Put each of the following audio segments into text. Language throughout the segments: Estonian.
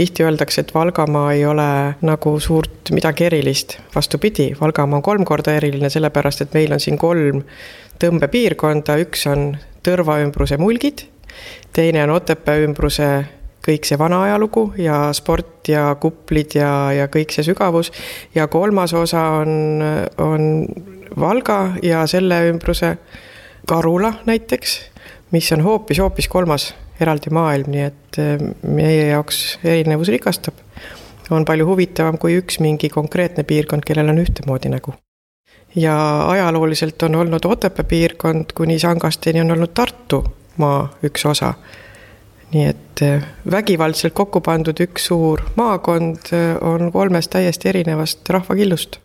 tihti öeldakse, et Valgamaa ei ole nagu suurt midagi erilist. vastupidi, Valgamaa on kolm korda eriline, sellepärast et meil on siin kolm tõmbepiirkonda, üks on Tõrva ümbruse mulgid, teine on Otepää ümbruse kõik see vana ajalugu ja sport ja kuplid ja, ja kõik see sügavus. ja kolmas osa on, on Valga ja selle ümbruse Karula näiteks, mis on hoopis, hoopis kolmas eraldi maailm, nii et eh, meie jaoks erinevus rikastab. on palju huvitavam kui üks mingi konkreetne piirkond, kellel on ühtemoodi nägu. ja ajalooliselt on olnud Otepää piirkond kuni Sangasteni on olnud Tartumaa üks osa. nii et eh, vägivaldselt kokku pandud üks suur maakond eh, on kolmest täiesti erinevast rahvakillust.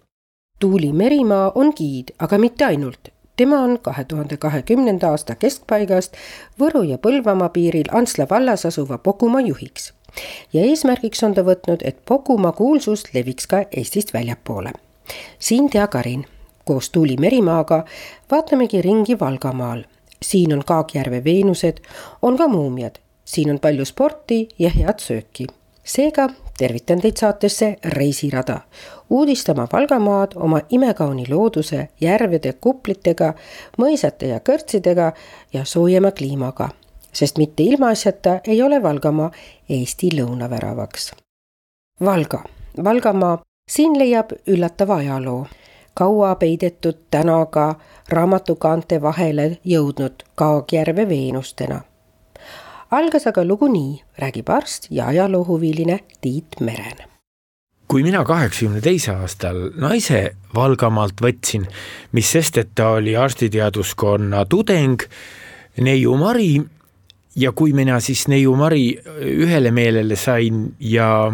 Tuuli Merimaa on giid, aga mitte ainult tema on kahe tuhande kahekümnenda aasta keskpaigast Võru ja Põlvamaa piiril Antsla vallas asuva Pokumaa juhiks. ja eesmärgiks on ta võtnud, et Pokumaa kuulsus leviks ka Eestist väljapoole. siin Tea Karin koos Tuuli Merimaaga vaatamegi ringi Valgamaal. siin on Kaagjärve Veenused, on ka muumiad, siin on palju sporti ja head sööki. seega tervitan teid saatesse Reisirada, uudistama Valgamaad oma imekauni looduse, järvede, kuplitega, mõisate ja kõrtsidega ja soojema kliimaga. sest mitte ilmaasjata ei ole Valgamaa Eesti lõunaväravaks. Valga, Valgamaa, siin leiab üllatava ajaloo. kaua peidetud tänaga raamatukaante vahele jõudnud Kaagjärve Veenustena algas aga lugu nii, räägib arst ja ajaloohuviline Tiit Meren. kui mina kaheksakümne teise aastal naise Valgamaalt võtsin, mis sest, et ta oli arstiteaduskonna tudeng, neiu Mari ja kui mina siis neiu Mari ühele meelele sain ja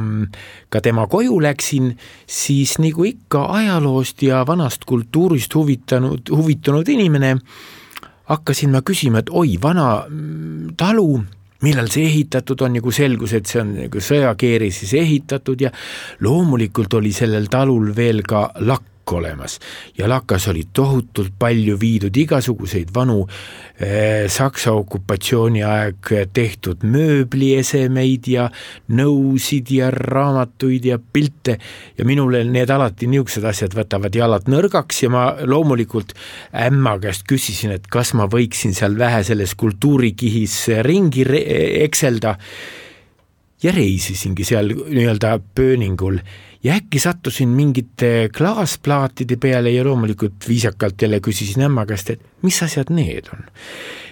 ka tema koju läksin, siis nagu ikka ajaloost ja vanast kultuurist huvitanud, huvitunud inimene, hakkasin ma küsima, et oi, vana talu millal see ehitatud on, nagu selgus, et see on nagu sõjakeerises ehitatud ja loomulikult oli sellel talul veel ka lakk olemas. Ja lakas oli tohutult palju viidud igasuguseid vanu eh, Saksa okupatsiooni aeg tehtud mööbliesemeid ja nõusid ja raamatuid ja pilte. Ja minule need alati niisugused asjad võtavad jalad nõrgaks ja ma loomulikult ämma käest küsisin, et kas ma võiksin seal vähe selles kultuurikihis ringi ekselda. Ja reisisingi seal nii-öelda pööningul ja äkki sattusin mingite klaasplaatide peale ja loomulikult viisakalt jälle küsisin ämma käest, et mis asjad need on.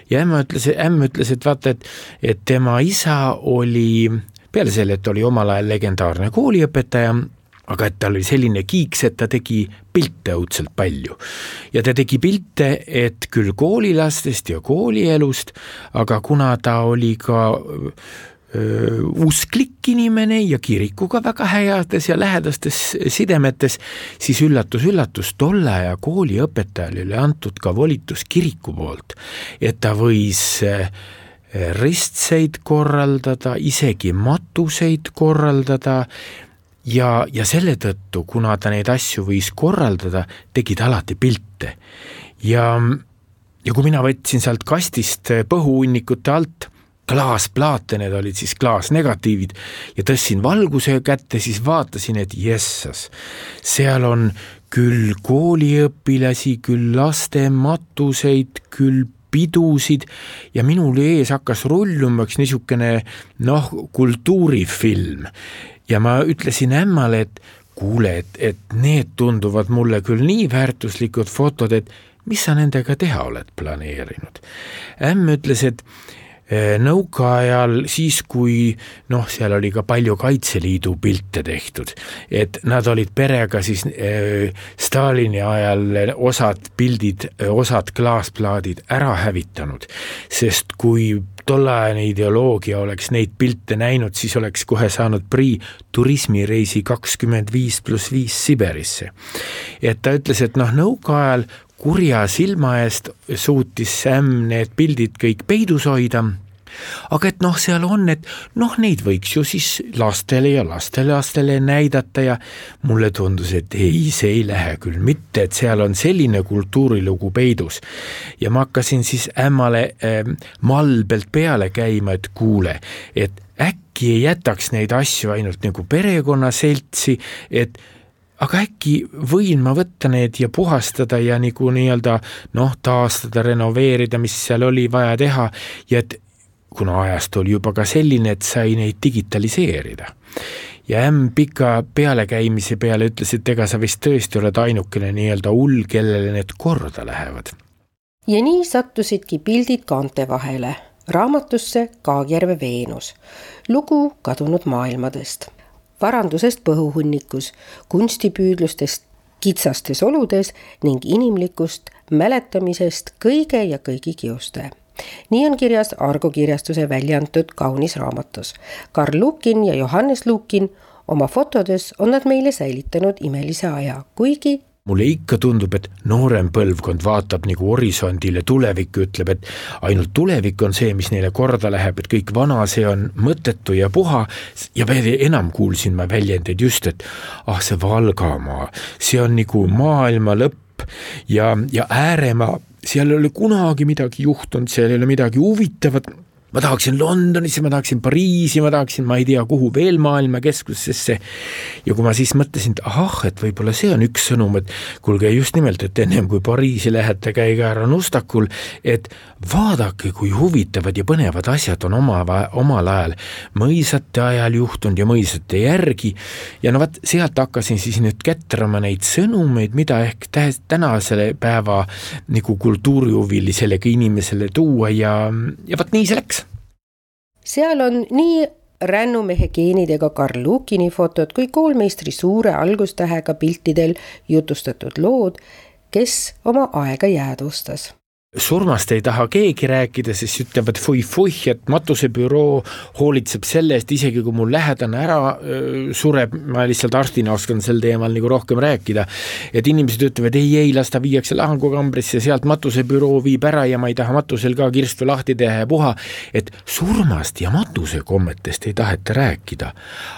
ja ämma ütles, ämm ütles, et vaata, et, et tema isa oli, peale selle, et oli omal ajal legendaarne kooliõpetaja, aga et tal oli selline kiiks, et ta tegi pilte õudselt palju. ja ta tegi pilte, et küll koolilastest ja koolielust, aga kuna ta oli ka usklik inimene ja kirikuga väga heades ja lähedastes sidemetes, siis üllatus-üllatus, tolle aja kooliõpetajale oli antud ka volitus kiriku poolt, et ta võis ristseid korraldada, isegi matuseid korraldada ja, ja selle tõttu, kuna ta neid asju võis korraldada, tegi ta alati pilte. ja, ja kui mina võtsin sealt kastist põhuhunnikute alt klaasplaate, need olid siis klaasnegatiivid ja tõstsin valguse kätte, siis vaatasin, et jessas, seal on küll kooliõpilasi, küll laste matuseid, küll pidusid ja minul ees hakkas rulluma üks niisugune noh, kultuurifilm ja ma ütlesin ämmale, et kuule, et, et need tunduvad mulle küll nii väärtuslikud fotod, et mis sa nendega teha oled planeerinud. ämm ütles, et nõukaajal siis, kui noh, seal oli ka palju Kaitseliidu pilte tehtud, et nad olid perega siis äh, Stalini ajal osad pildid, osad klaasplaadid ära hävitanud, sest kui tolleajaline ideoloogia oleks neid pilte näinud, siis oleks kohe saanud prii turismireisi kakskümmend viis pluss viis Siberisse. et ta ütles, et noh, nõukaajal kurja silma eest suutis Sam need pildid kõik peidus hoida aga et noh, seal on, et noh, neid võiks ju siis lastele ja lastelastele näidata ja mulle tundus, et ei, see ei lähe küll mitte, et seal on selline kultuurilugu peidus. ja ma hakkasin siis ämmale äh, malbelt peale käima, et kuule, et äkki ei jätaks neid asju ainult nagu perekonnaseltsi, et aga äkki võin ma võtta need ja puhastada ja nagu nii-öelda noh, taastada, renoveerida, mis seal oli vaja teha ja et kuna ajastu oli juba ka selline, et sai neid digitaliseerida. ja ämm pika pealekäimise peale ütles, et ega sa vist tõesti oled ainukene nii-öelda hull, kellele need korda lähevad. ja nii sattusidki pildid kaante vahele raamatusse Kaagjärve Veenus, lugu kadunud maailmadest, varandusest põhuhunnikus, kunstipüüdlustest kitsastes oludes ning inimlikust mäletamisest kõige ja kõigi kiuste nii on kirjas Argo kirjastuse välja antud kaunis raamatus. Karl Lukin ja Johannes Lukin oma fotodes on nad meile säilitanud imelise aja, kuigi mulle ikka tundub, et noorem põlvkond vaatab nagu horisondile tulevikku, ütleb, et ainult tulevik on see, mis neile korda läheb, et kõik vana, see on mõttetu ja puha. Ja veel enam kuulsin ma väljendeid just, et ah, see Valgamaa, see on nagu maailma lõpp ja, ja ääremaa seal ei ole kunagi midagi juhtunud, seal ei ole midagi huvitavat ma tahaksin Londonisse, ma tahaksin Pariisi, ma tahaksin, ma ei tea, kuhu veel maailma keskusesse. ja kui ma siis mõtlesin, et ahah, et võib-olla see on üks sõnum, et kuulge just nimelt, et ennem kui Pariisi lähete, käige härra Nustakul, et vaadake, kui huvitavad ja põnevad asjad on oma, omal ajal mõisate ajal juhtunud ja mõisate järgi. ja no vot, sealt hakkasin siis nüüd kätrama neid sõnumeid, mida ehk tänasele päeva nagu kultuurihuvilisele inimesele tuua ja, ja vot nii see läks seal on nii rännumehe geenidega Karl Lukini fotod kui koolmeistri suure algustähega piltidel jutustatud lood, kes oma aega jäädvustas surmast ei taha keegi rääkida, siis ütlevad fuih-fuih, et matusebüroo hoolitseb selle eest, isegi kui mul lähedane ära sureb, ma lihtsalt arstina oskan sel teemal nagu rohkem rääkida. et inimesed ütlevad ei, ei, las ta viiakse lahangukambrisse, sealt matusebüroo viib ära ja ma ei taha matusel ka kirstu lahti teha ja puha. et surmast ja matusekommetest ei taheta rääkida.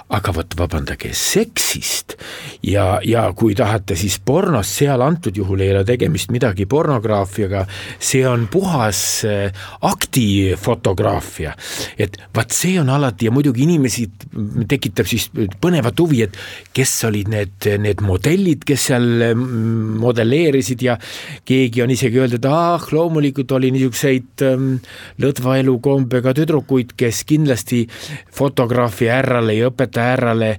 aga vot vabandage, seksist ja, ja kui tahate, siis pornost, seal antud juhul ei ole tegemist midagi pornograafiaga see on puhas äh, aktifotograafia. et vaat see on alati ja muidugi inimesi tekitab siis põnevat huvi, et kes olid need, need modellid, kes seal mm, modelleerisid ja keegi on isegi öeldud, ah, loomulikult oli niisuguseid ähm, lõdva elukombega tüdrukuid, kes kindlasti fotograafi härrale ja õpetaja härrale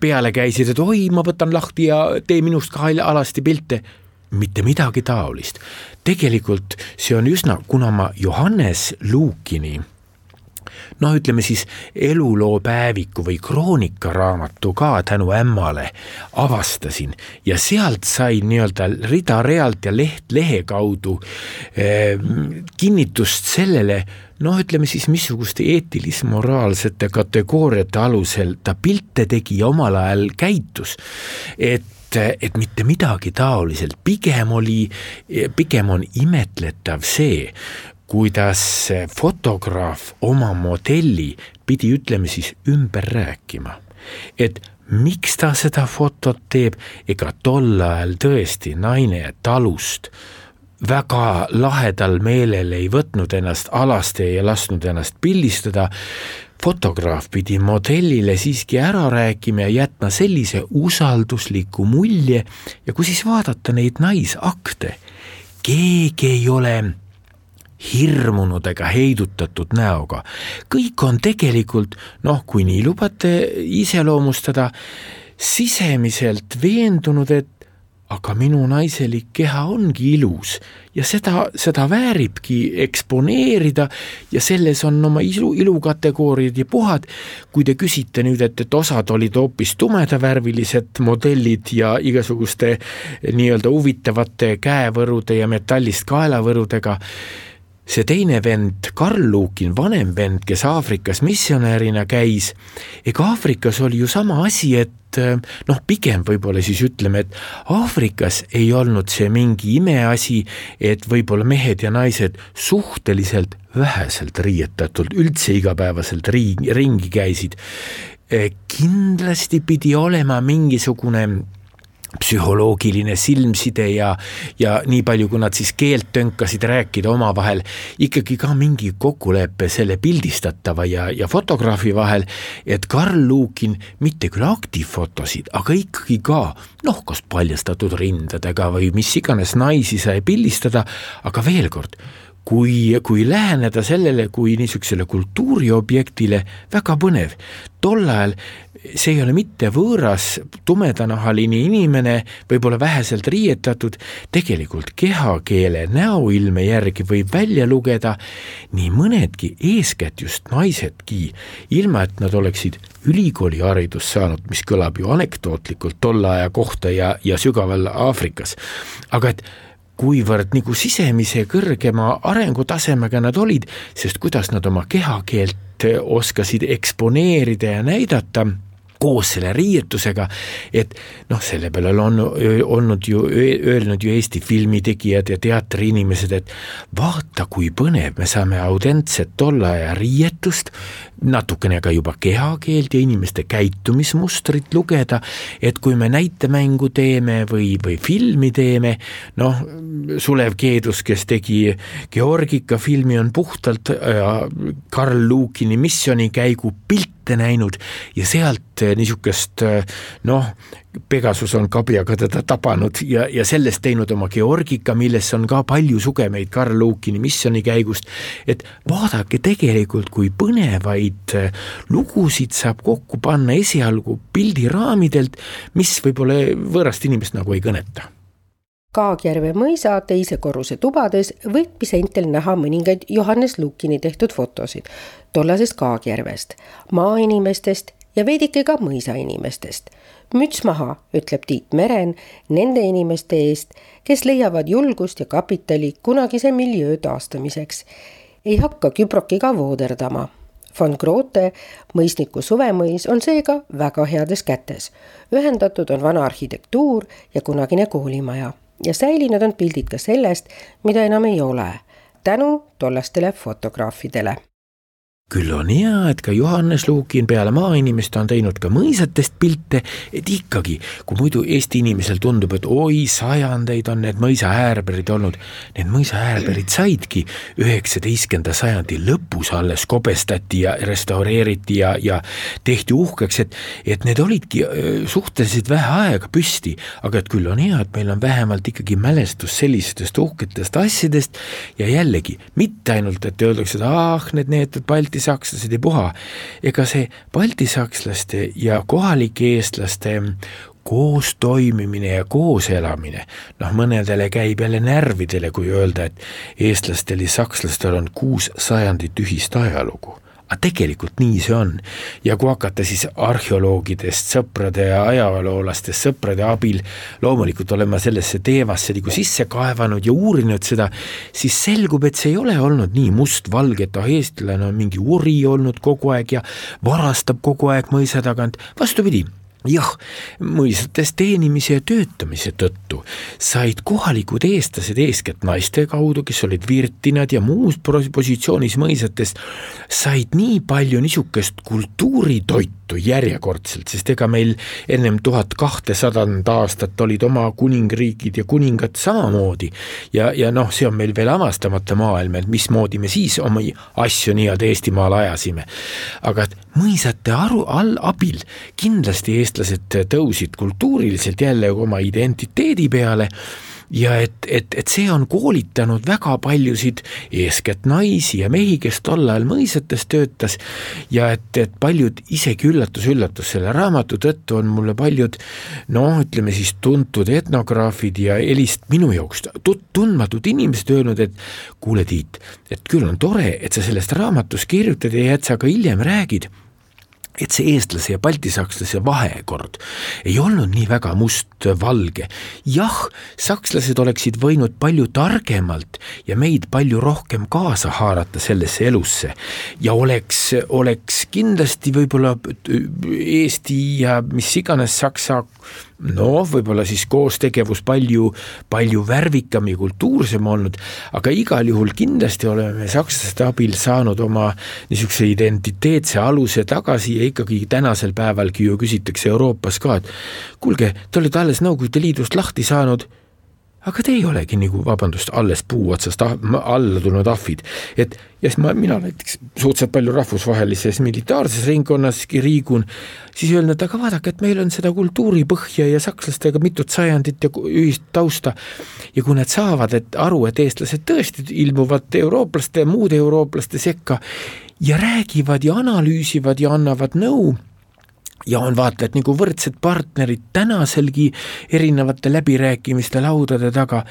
peale käisid, et oi, ma võtan lahti ja tee minust ka alasti pilte mitte midagi taolist. tegelikult see on üsna, kuna ma Johannes Luukini noh, ütleme siis eluloopäeviku või kroonikaraamatu ka tänu ämmale avastasin ja sealt sain nii-öelda rida-realt ja leht lehe kaudu eh, kinnitust sellele, noh, ütleme siis missuguste eetilis-moraalsete kategooriate alusel ta pilte tegi ja omal ajal käitus. et et, et mitte midagi taoliselt, pigem oli, pigem on imetletav see, kuidas fotograaf oma modelli pidi, ütleme siis, ümber rääkima. et miks ta seda fotot teeb, ega tol ajal tõesti naine talust väga lahedal meelel ei võtnud ennast alasti ja lasknud ennast pildistada, fotograaf pidi modellile siiski ära rääkima ja jätma sellise usaldusliku mulje ja kui siis vaadata neid naisakte, keegi ei ole hirmunud ega heidutatud näoga. kõik on tegelikult noh, kui nii lubate iseloomustada, sisemiselt veendunud, et aga minu naiselik keha ongi ilus ja seda, seda vääribki eksponeerida ja selles on oma ilu, ilukategooriad ja puhad. kui te küsite nüüd, et, et osad olid hoopis tumedavärvilised modellid ja igasuguste nii-öelda huvitavate käevõrude ja metallist kaelavõrudega, see teine vend, Karl Lukin, vanem vend, kes Aafrikas missionärina käis, ega Aafrikas oli ju sama asi, et noh, pigem võib-olla siis ütleme, et Aafrikas ei olnud see mingi imeasi, et võib-olla mehed ja naised suhteliselt väheselt riietatult üldse igapäevaselt ringi, ringi käisid. kindlasti pidi olema mingisugune psühholoogiline silmside ja, ja nii palju, kui nad siis keelt tönkasid rääkida omavahel, ikkagi ka mingi kokkulepe selle pildistatava ja, ja fotograafi vahel, et Karl Lukin mitte küll aktiivfotosid, aga ikkagi ka noh, kas paljastatud rindadega või mis iganes naisi sai pildistada, aga veel kord kui, kui läheneda sellele kui niisugusele kultuuriobjektile, väga põnev. tol ajal see ei ole mitte võõras tumedanahaline inimene, võib-olla väheselt riietatud, tegelikult kehakeele näoilme järgi võib välja lugeda nii mõnedki, eeskätt just naisedki, ilma et nad oleksid ülikooliharidust saanud, mis kõlab ju anekdootlikult tolle aja kohta ja, ja sügaval Aafrikas, aga et kuivõrd nagu sisemise kõrgema arengutasemega nad olid, sest kuidas nad oma kehakeelt oskasid eksponeerida ja näidata koos selle riietusega, et noh, selle peale on olnud ju, öelnud ju Eesti filmitegijad ja teatriinimesed, et vaata, kui põnev, me saame autentset tolle aja riietust, natukene ka juba kehakeelt ja inimeste käitumismustrit lugeda, et kui me näitemängu teeme või, või filmi teeme, noh, Sulev Keedus, kes tegi Georgika filmi, on puhtalt äh, Karl Lukini missionikäigu pilt ette näinud. Ja sealt eh, niisugust eh, noh, Pegasus on kabjaga teda tabanud ja, ja sellest teinud oma Georgika, milles on ka palju sugemeid Karl Lukini missioni käigust, et vaadake tegelikult, kui põnevaid eh, lugusid saab kokku panna esialgu pildiraamidelt, mis võib-olla võõrast inimest nagu ei kõneta Kaagjärve mõisa teise korruse tubades võib Pisentel näha mõningaid Johannes Lukini tehtud fotosid tollasest Kaagjärvest, maainimestest ja veidike ka mõisainimestest. müts maha, ütleb Tiit Meren nende inimeste eest, kes leiavad julgust ja kapitali kunagise miljöö taastamiseks. ei hakka küprokiga vooderdama von Grote mõisniku suvemõis on seega väga heades kätes. ühendatud on vana arhitektuur ja kunagine koolimaja ja säilinud on pildid ka sellest, mida enam ei ole, tänu tollastele fotograafidele küll on hea, et ka Johannes Lukin peale maainimeste on teinud ka mõisatest pilte, et ikkagi, kui muidu Eesti inimesel tundub, et oi, sajandeid on need mõisaäärberid olnud, need mõisaäärberid saidki. Üheksateistkümnenda sajandi lõpus alles kobestati ja restaureeriti ja, ja tehti uhkeks, et, et need olidki suhteliselt vähe aega püsti, aga et küll on hea, et meil on vähemalt ikkagi mälestus sellistest uhketest asjadest ja jällegi, mitte ainult, et öeldakse, et ah, need neetud Balti baltisakslased ei puha. ega see baltisakslaste ja kohalike eestlaste koostoimimine ja kooselamine, noh, mõnedele käib jälle närvidele, kui öelda, et eestlastel ja sakslastel on kuus sajandit ühist ajalugu aga tegelikult nii see on. ja kui hakata siis arheoloogidest, sõprade ja ajaloolastest sõprade abil loomulikult olema sellesse teemasse nagu sisse kaevanud ja uurinud seda, siis selgub, et see ei ole olnud nii mustvalge, et ah, eestlane on mingi uri olnud kogu aeg ja varastab kogu aeg mõisa tagant, vastupidi jah, mõisates teenimise ja töötamise tõttu said kohalikud eestlased eeskätt naiste kaudu, kes olid virtinad ja muus positsioonis mõisates, said nii palju niisugust kultuuritoitu järjekordselt, sest ega meil ennem tuhat kahtesadat aastat olid oma kuningriigid ja kuningad samamoodi. ja, ja noh, see on meil veel avastamata maailm, et mismoodi me siis oma asju nii-öelda Eestimaal ajasime. aga mõisate aru, all abil kindlasti eestlased eestlased tõusid kultuuriliselt jälle oma identiteedi peale ja et, et, et see on koolitanud väga paljusid, eeskätt naisi ja mehi, kes tol ajal mõisates töötas ja et, et paljud, isegi üllatus-üllatus, selle raamatu tõttu on mulle paljud noh, ütleme siis tuntud etnograafid ja helist minu jaoks tundmatud inimesed öelnud, et kuule, Tiit, et küll on tore, et sa sellest raamatust kirjutad ja et sa ka hiljem räägid et see eestlase ja baltisakslase vahekord ei olnud nii väga mustvalge. jah, sakslased oleksid võinud palju targemalt ja meid palju rohkem kaasa haarata sellesse elusse ja oleks, oleks kindlasti võib-olla Eesti ja mis iganes Saksa noh, võib-olla siis koostegevus palju, palju värvikam ja kultuursem olnud, aga igal juhul kindlasti oleme me sakslaste abil saanud oma niisuguse identiteetse aluse tagasi ja ikkagi tänasel päevalgi ju küsitakse Euroopas ka, et kuulge, te olete alles Nõukogude Liidust lahti saanud aga te ei olegi nagu, vabandust, alles puu otsast alla tulnud ahvid. et ja siis ma, mina näiteks suhteliselt palju rahvusvahelises militaarses ringkonnas liigun, siis öelnud, et aga vaadake, et meil on seda kultuuripõhja ja sakslastega mitut sajandit ja ühist tausta. ja kui nad saavad, et aru, et eestlased tõesti ilmuvad eurooplaste ja muude eurooplaste sekka ja räägivad ja analüüsivad ja annavad nõu ja on vaata et nagu võrdsed partnerid tänaselgi erinevate läbirääkimiste laudade taga,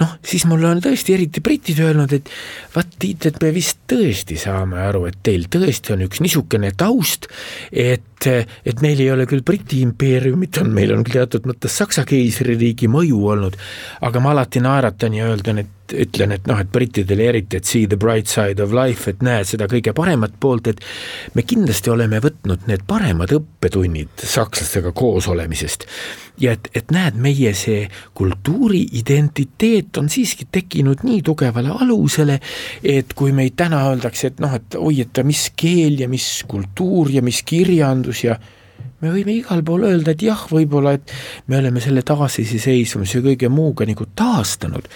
noh, siis mulle on tõesti eriti britid öelnud, et vaat Tiit, et me vist tõesti saame aru, et teil tõesti on üks niisugune taust, et et meil ei ole küll Briti impeeriumit, on, meil on teatud mõttes Saksa keisririigi mõju olnud, aga ma alati naeratan ja öeldan, et ütlen, et noh, et brittidele eriti, et see the bright side of life, et näed seda kõige paremat poolt, et me kindlasti oleme võtnud need paremad õppetunnid sakslastega koos olemisest. Ja et, et näed, meie see kultuuri identiteet on siiski tekkinud nii tugevale alusele, et kui meid täna öeldakse, et noh, et oi, et mis keel ja mis kultuur ja mis kirjandus ja me võime igal pool öelda, et jah, võib-olla, et me oleme selle taasiseseisvumise kõige muuga nagu taastanud,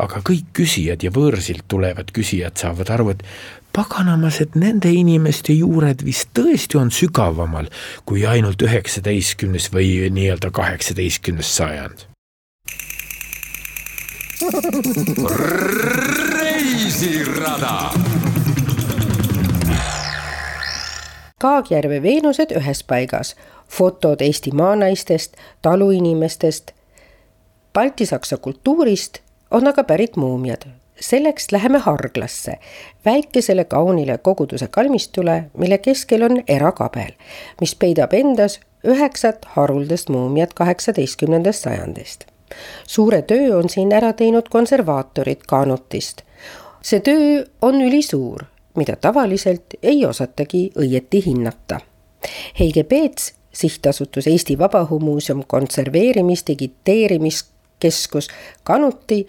aga kõik küsijad ja võõrsilt tulevad küsijad saavad aru, et paganamas, et nende inimeste juured vist tõesti on sügavamal kui ainult üheksateistkümnes või nii-öelda kaheksateistkümnes sajand. reisirada Kaagjärve Veenused ühes paigas, fotod Eesti maanaistest, taluinimestest. baltisaksa kultuurist on aga pärit muumiad. Selleks läheme Harglasse, väikesele kaunile koguduse kalmistule, mille keskel on erakabel, mis peidab endas üheksat haruldast muumiat kaheksateistkümnendast sajandist. suure töö on siin ära teinud konservaatorid Kaanutist. see töö on ülisuur mida tavaliselt ei osatagi õieti hinnata. Heige Peets, sihtasutus Eesti Vabaõhumuuseum konserveerimis, digiteerimiskeskus Kanuti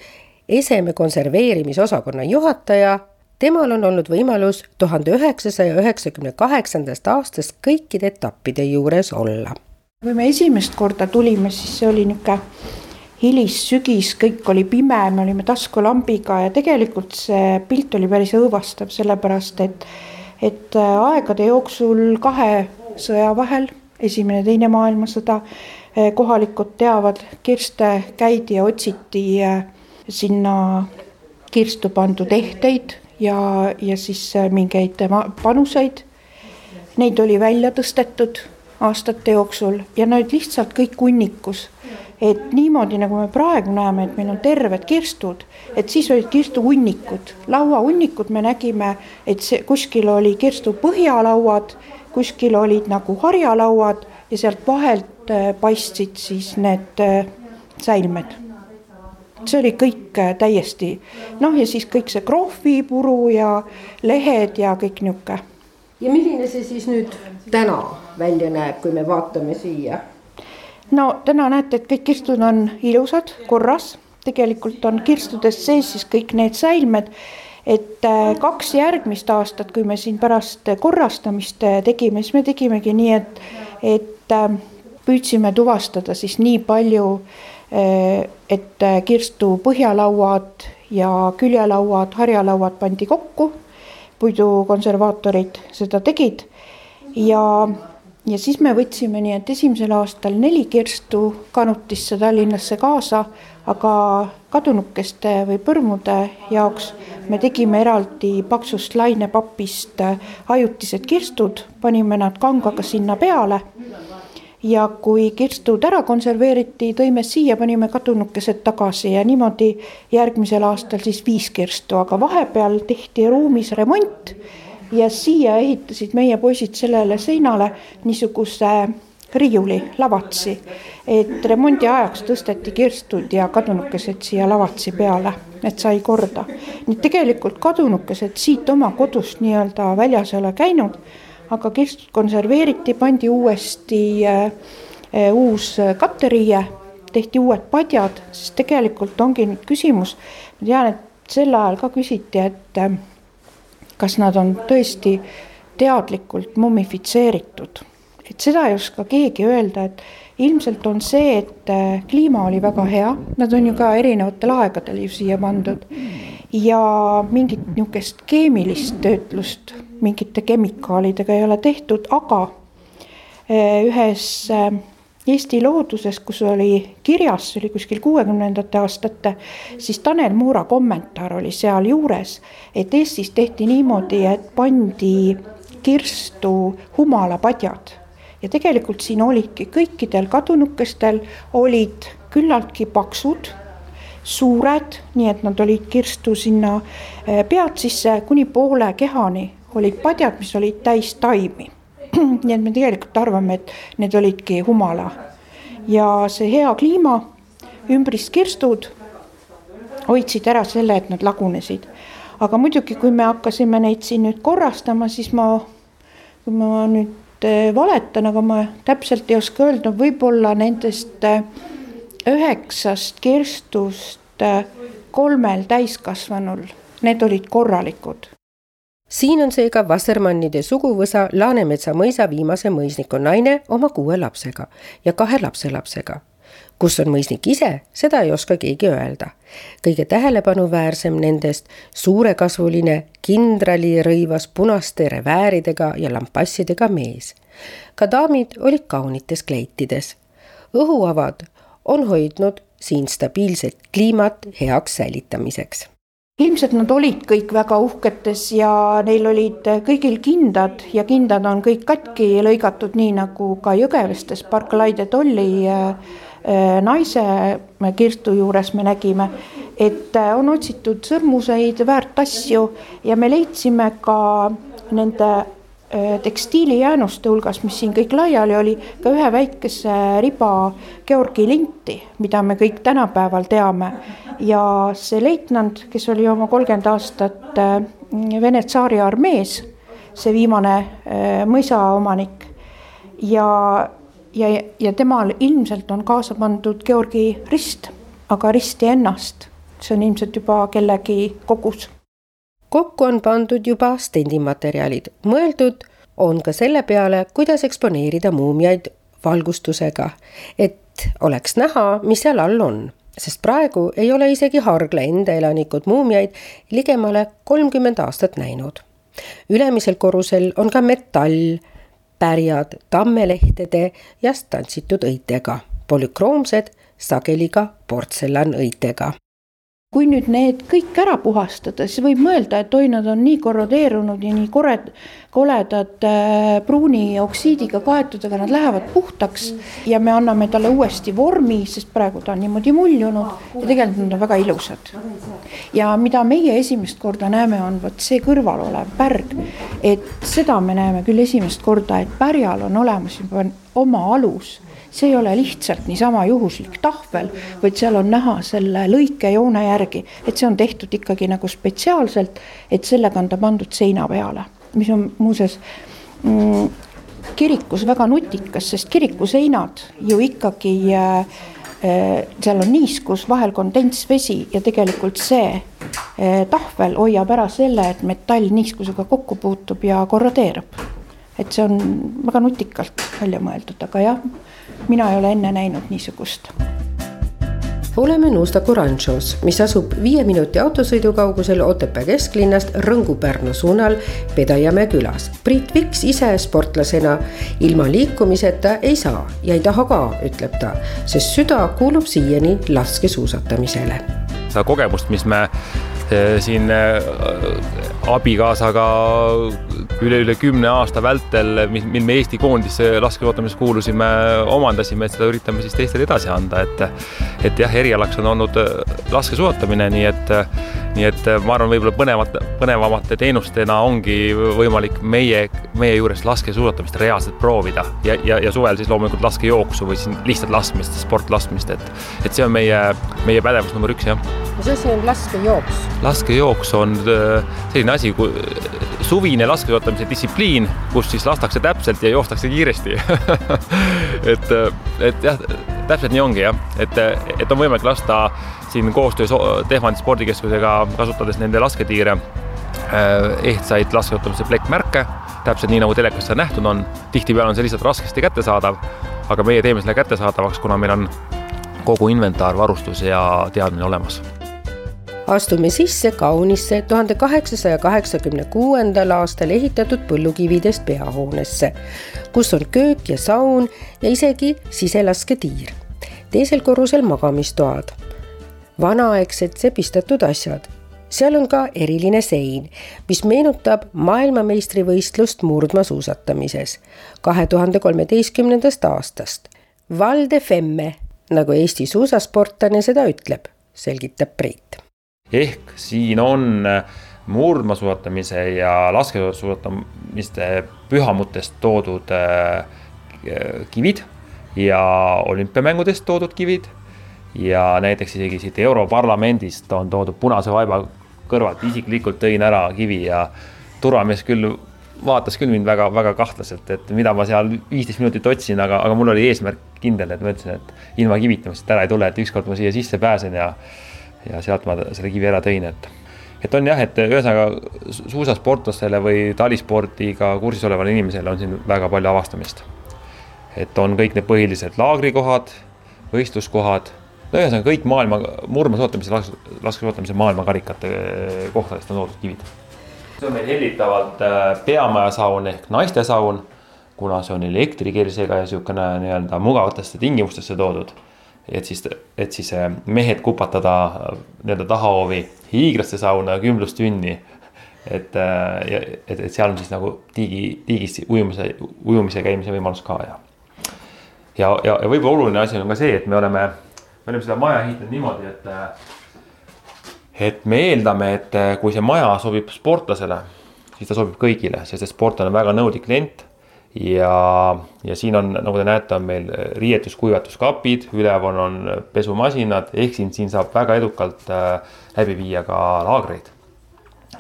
eseme konserveerimisosakonna juhataja temal on olnud võimalus tuhande üheksasaja üheksakümne kaheksandast aastast kõikide etappide juures olla. kui me esimest korda tulime, siis see oli niisugune hilissügis, kõik oli pime, me olime taskulambiga ja tegelikult see pilt oli päris õõvastav, sellepärast et, et äh, aegade jooksul kahe sõja vahel, esimene, teine maailmasõda, äh, kohalikud teavad, kirste käidi ja otsiti äh, sinna kirstu pandud ehteid ja, ja siis mingeid panuseid. Neid oli välja tõstetud aastate jooksul ja need lihtsalt kõik hunnikus et niimoodi, nagu me praegu näeme, et meil on terved kirstud, et siis olid kirstuhunnikud, lauahunnikud me nägime, et see kuskil oli kirstu põhjalauad, kuskil olid nagu harjalauad ja sealt vahelt äh, paistsid siis need äh, säilmed. See oli kõik äh, täiesti noh, ja siis kõik see krohvipuru ja lehed ja kõik niisugune. ja milline see siis nüüd täna välja näeb, kui me vaatame siia? no täna näete, et kõik kirstud on ilusad, korras, tegelikult on kirstudes sees siis kõik need säilmed et äh, kaks järgmist aastat, kui me siin pärast korrastamist äh, tegime, siis me tegimegi nii, et, et äh, püüdsime tuvastada siis nii palju, et kirstu põhjalauad ja küljelauad, harjalauad pandi kokku, puidukonservaatorid seda tegid ja ja siis me võtsime nii, et esimesel aastal neli kirstu Kanutisse Tallinnasse kaasa, aga kadunukeste või põrmude jaoks me tegime eraldi paksust lainepapist ajutised kirstud, panime nad kangaga sinna peale. Ja kui kirstud ära konserveeriti, tõime siia, panime kadunukesed tagasi ja niimoodi järgmisel aastal siis viis kirstu, aga vahepeal tehti ruumis remont ja siia ehitasid meie poisid sellele seinale niisuguse riiuli lavatsi, et remondi ajaks tõsteti kirstud ja kadunukesed siia lavatsi peale, et sai korda. nii tegelikult kadunukesed siit oma kodust nii-öelda väljas ei ole käinud, aga kirstud konserveeriti, pandi uuesti äh, äh uus katteriie, tehti uued padjad, sest tegelikult ongi nüüd küsimus, ma tean, et sel ajal ka küsiti, et äh, kas nad on tõesti teadlikult mummifitseeritud. Et seda ei oska keegi öelda, et ilmselt on see, et äh, kliima oli väga hea, nad on ju ka erinevatel aegadel ju siia pandud ja mingit niisugust keemilist töötlust mingite kemikaalidega ei ole tehtud, aga äh, ühes äh, Eesti looduses, kus oli kirjas, see oli kuskil kuuekümnendate aastate, siis Tanel Muura kommentaar oli sealjuures, et Eestis tehti niimoodi, et pandi kirstu humalapadjad. Ja tegelikult siin olidki kõikidel kadunukestel olid küllaltki paksud, suured, nii et nad olid kirstu sinna eh, pead sisse kuni poole kehani olid padjad, mis olid täis taimi. nii et me tegelikult arvame, et need olidki humala ja see hea kliima, ümbrist kirstud hoidsid ära selle, et nad lagunesid. aga muidugi, kui me hakkasime neid siin nüüd korrastama, siis ma, kui ma nüüd Eh, valetan, aga ma täpselt ei oska öelda, võib-olla nendest eh, üheksast kirstust eh, kolmel täiskasvanul, need olid korralikud siin on seega Wassermannide suguvõsa Laanemetsa mõisa viimase mõisniku naine oma kuue lapsega ja kahe lapselapsega kus on mõisnik ise, seda ei oska keegi öelda. kõige tähelepanuväärsem nendest suurekasvuline kindralirõivas punaste revääridega ja lampassidega mees. ka daamid olid kaunites kleitides. õhuavad on hoidnud siin stabiilset kliimat heaks säilitamiseks ilmselt nad olid kõik väga uhketes ja neil olid kõigil kindad ja kindad on kõik katki lõigatud, nii nagu ka Jõgevestes Barclay Tolli äh, Äh, naise kirstu juures me nägime, et äh, on otsitud sõrmuseid, väärt asju ja me leidsime ka nende äh, tekstiilijäänuste hulgas, mis siin kõik laiali oli, ka ühe väikese riba Georgi linti, mida me kõik tänapäeval teame. ja see leitnant, kes oli oma kolmkümmend aastat Vene tsaari armees, see viimane mõisaomanik ja ja, ja temal ilmselt on kaasa pandud Georgi rist, aga risti ennast, see on ilmselt juba kellegi kogus. Kokku on pandud juba stendimaterjalid, mõeldud on ka selle peale, kuidas eksponeerida muumiaid valgustusega, et oleks näha, mis seal all on. Sest praegu ei ole isegi Hargla enda elanikud muumiaid ligemale kolmkümmend aastat näinud. ülemisel korrusel on ka metall, pärjad tammelehtede ja stantsitud õitega, polükroomsed, sageli ka portsellanõitega kui nüüd need kõik ära puhastada, siis võib mõelda, et oi, nad on nii korrodeerunud ja nii kored, koledad äh, pruuni oksiidiga kaetud, aga nad lähevad puhtaks ja me anname talle uuesti vormi, sest praegu ta on niimoodi muljunud ja tegelikult nad on väga ilusad. ja mida meie esimest korda näeme, on vot see kõrval olev pärg, et seda me näeme küll esimest korda, et pärjal on olemas juba oma alus see ei ole lihtsalt niisama juhuslik tahvel, vaid seal on näha selle lõikejoone järgi, et see on tehtud ikkagi nagu spetsiaalselt, et sellega on ta pandud seina peale, mis on muuseas mm, kirikus väga nutikas, sest kiriku seinad ju ikkagi äh, äh, seal on niiskus, vahel kondentsvesi ja tegelikult see äh, tahvel hoiab ära selle, et metall niiskusega kokku puutub ja korrodeerub. et see on väga nutikalt välja mõeldud, aga jah mina ei ole enne näinud niisugust oleme Nuustaku rantšos, mis asub viie minuti autosõidu kaugusel Otepää kesklinnast Rõngu-Pärnu suunal Pedajamäe külas. Priit Viks ise sportlasena ilma liikumiseta ei saa ja ei taha ka, ütleb ta, sest süda kuulub siiani laskesuusatamisele. seda kogemust, mis me siin eh, abikaasaga üle, üle kümne aasta vältel, mil me Eesti koondise laskesuusatamises kuulusime, omandasime, et seda üritame siis teistele edasi anda, et et jah, erialaks on olnud äh, laskesuusatamine, nii et nii et ma arvan, võib-olla põnevate, põnevamate teenustena ongi võimalik meie, meie juures laskesuusatamist reaalselt proovida ja, ja, ja suvel siis loomulikult laskejooksu või siin lihtsalt laskmist, sportlaskmist, et, et see on meie, meie pädevus number üks, jah. mis asi on laskejooks? Laskejooks on äh, selline asi, kui suvine laskesuusatamise distsipliin, kus siis lastakse täpselt ja joostakse kiiresti. Et, et jah, täpselt nii ongi jah, et, et on võimalik lasta siin koostöös Tehvani spordikeskusega, kasutades nende lasketiire, äh, ehtsaid laskesuusatamise plekkmärke, täpselt nii nagu telekas seda nähtud on. tihtipeale on see lihtsalt raskesti kättesaadav, aga meie teeme selle kättesaadavaks, kuna meil on kogu inventar, varustus ja teadmine olemas astume sisse kaunisse tuhande kaheksasaja kaheksakümne kuuendal aastal ehitatud põllukividest peahoonesse, kus on köök ja saun ja isegi siselasketiir. teisel korrusel magamistoad, vanaaegsed sepistatud asjad seal on ka eriline sein, mis meenutab maailmameistrivõistlust murdmaasuusatamises kahe tuhande kolmeteistkümnendast aastast. Valde Femme, nagu Eesti suusasportlane seda ütleb, selgitab Priit ehk siin on äh, murdmaasuusatamise ja laskesuusatamiste pühamutest toodud äh, kivid ja olümpiamängudest toodud kivid. Ja näiteks isegi siit Europarlamendist on toodud punase vaiba kõrvalt, isiklikult tõin ära kivi ja turvamees küll vaatas küll mind väga-väga kahtlaselt, et mida ma seal viisteist minutit otsin, aga, aga mul oli eesmärk kindel, et ma ütlesin, et ilma kivita ma siit ära ei tule, et ükskord ma siia sisse pääsen ja ja sealt ma selle kivi ära tõin, et et on jah, et ühesõnaga suusasportlastele või talispordiga kursis olevale inimesele on siin väga palju avastamist. et on kõik need põhilised laagrikohad, võistluskohad, no ühesõnaga kõik maailma murdmaasuusatamise, laskesuusatamise maailmakarikate kohtadest on toodud kivid. see on meil hellitavalt äh, peamajasaun ehk naistesaun, kuna see on elektrikersega ja niisugune nii-öelda mugavatesse tingimustesse toodud et siis, et siis äh, mehed kupatada äh, nii-öelda tahahoovi hiiglaste sauna kümblustünni. et, äh, et, et seal on siis nagu tiigi, tiigis ujumise, ujumise käimise võimalus ka ja. ja, ja, ja võib-olla oluline asi on ka see, et me oleme, me oleme seda maja ehitanud niimoodi, et. et me eeldame, et kui see maja sobib sportlasele, siis ta sobib kõigile, sest et sportlane on väga nõudlik klient ja, ja siin on, nagu te näete, on meil riietuskuivatuskapid, üleval on pesumasinad, ehk siin, siin saab väga edukalt äh, läbi viia ka laagreid.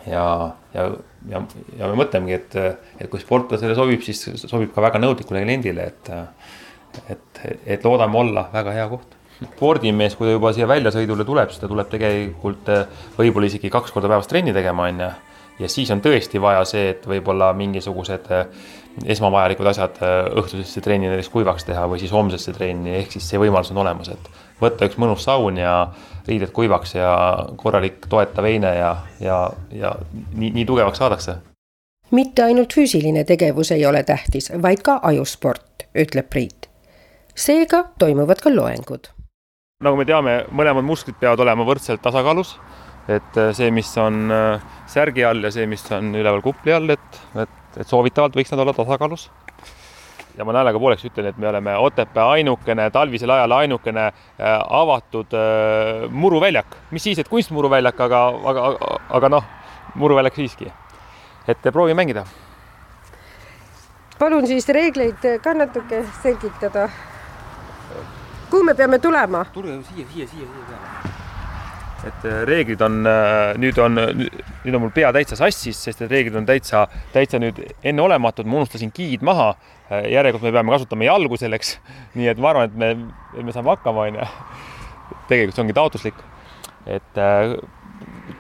ja, ja, ja, ja me mõtlemegi, et, et kui sportlasele sobib, siis sobib ka väga nõudlikule kliendile, et, et, et loodame olla väga hea koht spordimees, kui ta juba siia väljasõidule tuleb, siis ta tuleb tegelikult äh, võib-olla isegi kaks korda päevas trenni tegema, on ju. ja siis on tõesti vaja see, et võib-olla mingisugused äh, esmavajalikud asjad äh, õhtusesse trenni näiteks kuivaks teha või siis homsesse trenni, ehk siis see võimalus on olemas, et võtta üks mõnus saun ja riided kuivaks ja korralik toetav eine ja, ja, ja nii, nii tugevaks saadakse. mitte ainult füüsiline tegevus ei ole tähtis, vaid ka ajusport, ütleb Priit. seega toimuvad ka loengud. nagu me teame, mõlemad musklid peavad olema võrdselt tasakaalus et äh, see, mis on äh, särgi all ja see, mis on üleval kupli all, et, et et soovitavalt võiks nad olla tasakaalus. ja ma naljaga pooleks ütlen, et me oleme Otepää ainukene, talvisel ajal ainukene äh, avatud äh, muruväljak, mis siis, et kunstmuruväljak, aga, aga, aga noh, muruväljak siiski. et proovi mängida. palun siis reegleid ka natuke selgitada. kuhu me peame tulema? tulge siia, siia, siia, siia peale et äh, reeglid on äh, nüüd on, nüüd on mul pea täitsa sassis, sest et reeglid on täitsa, täitsa nüüd enneolematud, ma unustasin giid maha. Äh, järelikult me peame kasutama jalgu selleks. nii et ma arvan, et me, me saame hakkama, onju. tegelikult see ongi taotluslik. et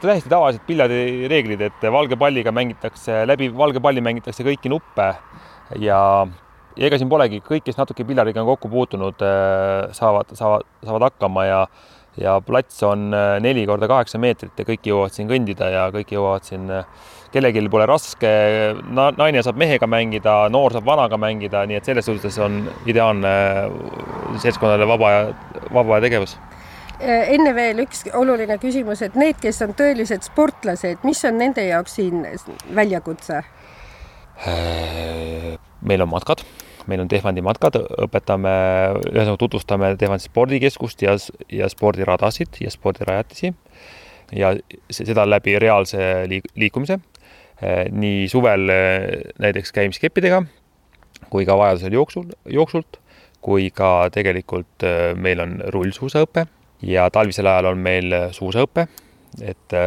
täiesti tavalised piljardireeglid, et valge palliga mängitakse läbi valge palli mängitakse kõiki nuppe ja ja ega siin polegi, kõik, kes natuke pillardiga on kokku puutunud, saavad, saavad, saavad hakkama ja ja plats on äh, neli korda kaheksa meetrit ja kõik jõuavad siin kõndida ja kõik jõuavad siin, äh, kellelgi pole raske, naine saab mehega mängida, noor saab vanaga mängida, nii et selles suhtes on ideaalne äh, seltskonnale vaba ja, vaba tegevus enne veel üks oluline küsimus, et need, kes on tõelised sportlased, mis on nende jaoks siin väljakutse? meil on matkad meil on Tehvandi matkad, õpetame, ühesõnaga tutvustame Tehvandi spordikeskust ja, ja spordiradasid ja spordirajatisi. ja seda läbi reaalse liik liikumise. nii suvel näiteks käimiskeppidega kui ka vajadusel jooksul, jooksult, kui ka tegelikult meil on rullsuusaõpe ja talvisel ajal on meil suusaõpe, et,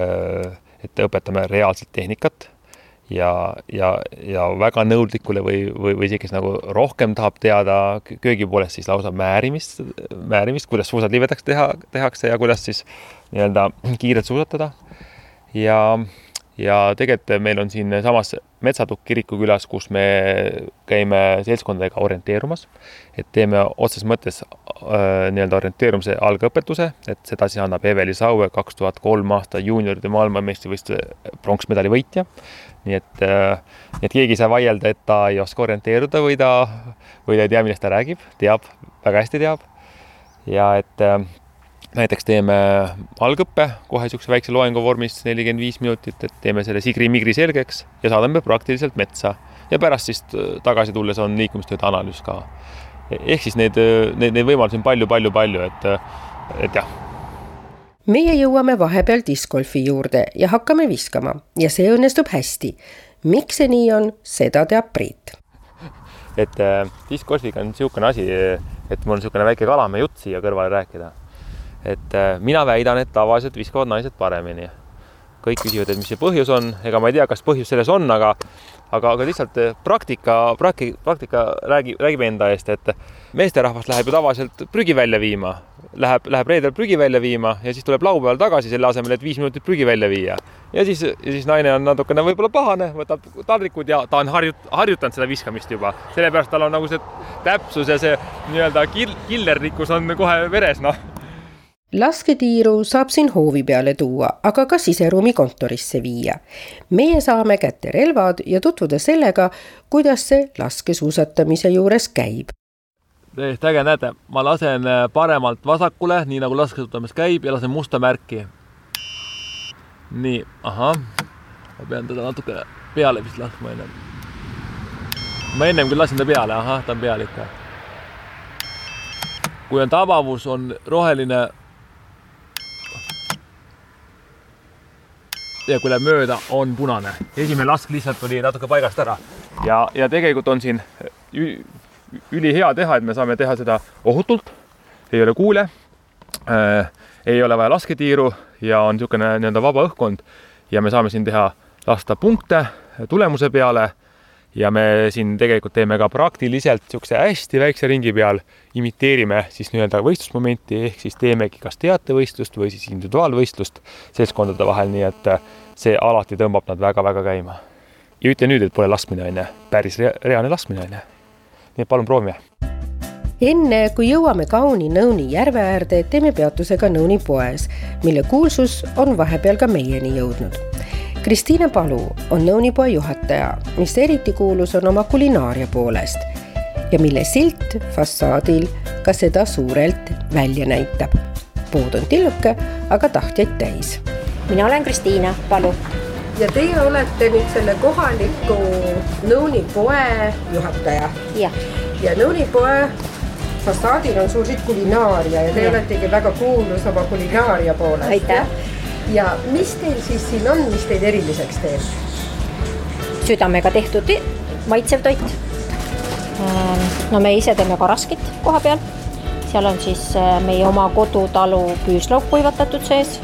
et õpetame reaalset tehnikat ja, ja, ja väga nõudlikule või, või, või isegi kes nagu rohkem tahab teada köögi poolest, siis lausa määrimist, määrimist, kuidas suusad libedaks teha, tehakse ja kuidas siis nii-öelda kiirelt suusatada. ja ja tegelikult meil on siinsamas Metsatukk kiriku külas, kus me käime seltskondadega orienteerumas, et teeme otseses mõttes äh, nii-öelda orienteerumise algõpetuse, et seda siis annab Eveli Saue, kaks tuhat kolm aasta juunioride maailmameistrivõistluse pronksmedali võitja. Nii et äh,, nii et keegi ei saa vaielda, et ta ei oska orienteeruda või ta, või ta ei tea, millest ta räägib, teab, väga hästi teab. ja et äh, näiteks teeme algõppe kohe niisuguse väikse loengu vormis, nelikümmend viis minutit, et teeme selle sigri-migri selgeks ja saadame praktiliselt metsa. ja pärast siis äh, tagasi tulles on liikumistööde analüüs ka. ehk siis neid, äh, neid, võimalusi on palju-palju-palju, et, et jah. Meie jõuame vahepeal discgolfi juurde ja hakkame viskama ja see õnnestub hästi. miks see nii on, seda teab Priit. et äh, discgolfiga on niisugune asi, et mul on niisugune väike kalamehe jutt siia kõrvale rääkida et äh, mina väidan, et tavaliselt viskavad naised paremini. kõik küsivad, et mis see põhjus on, ega ma ei tea, kas põhjus selles on, aga aga, aga lihtsalt äh, praktika, praktika, praktika räägib, räägib enda eest, et meesterahvas läheb ju tavaliselt prügi välja viima, läheb, läheb reedel prügi välja viima ja siis tuleb laupäeval tagasi selle asemel, et viis minutit prügi välja viia. ja siis, ja siis naine on natukene võib-olla pahane, võtab taldrikud ja ta on harjut-, harjutanud seda viskamist juba, sellepärast tal on nagu see täpsus ja see nii-öelda kill-, killerlikkus on kohe veres, noh lasketiiru saab siin hoovi peale tuua, aga ka siseruumi kontorisse viia. meie saame kätte relvad ja tutvuda sellega, kuidas see laskesuusatamise juures käib. Täiesti äge, näete, ma lasen äh, paremalt vasakule, nii nagu laskesuusatamis käib ja lasen musta märki. nii, ahah, ma pean teda natuke peale vist laskma ennem. ma ennem küll lasin ta peale, ahah, ta on peal ikka. kui on tabavus, on roheline ja kui läheb mööda, on punane. esimene lask lihtsalt tuli natuke paigast ära ja, ja tegelikult on siin ülihea teha, et me saame teha seda ohutult, ei ole kuule. Äh,, ei ole vaja lasketiiru ja on niisugune nii-öelda vaba õhkkond. Ja me saame siin teha, lasta punkte tulemuse peale. Ja me siin tegelikult teeme ka praktiliselt niisuguse hästi väikse ringi peal, imiteerime siis nii-öelda võistlusmomenti, ehk siis teemegi kas teatevõistlust või siis individuaalvõistlust seltskondade vahel, nii et äh, see alati tõmbab nad väga-väga käima. ja ütle nüüd, et pole laskmine, on ju, päris rea reaalne laskmine, on ju. Nii et palun proovime. enne kui jõuame kauni Nõuni järve äärde, teeme peatuse ka Nõuni poes, mille kuulsus on vahepeal ka meieni jõudnud Kristiina Palu on nõunipoe juhataja, mis eriti kuulus on oma kulinaaria poolest ja mille silt fassaadil ka seda suurelt välja näitab. pood on tilluke, aga tahtjaid täis. mina olen Kristiina Palu. Ja teie olete nüüd selle kohaliku nõunipoe juhataja. jah. ja nõunipoe fassaadil on suur kulinaaria ja te ja. oletegi väga kuulus oma kulinaaria poolest. aitäh ja mis teil siis siin on, mis teid eriliseks teeb? südamega tehtud maitsev toit. Ähm, no me ise teeme karaskit koha peal, seal on siis äh, meie oma kodutalu küüslauk kuivatatud sees.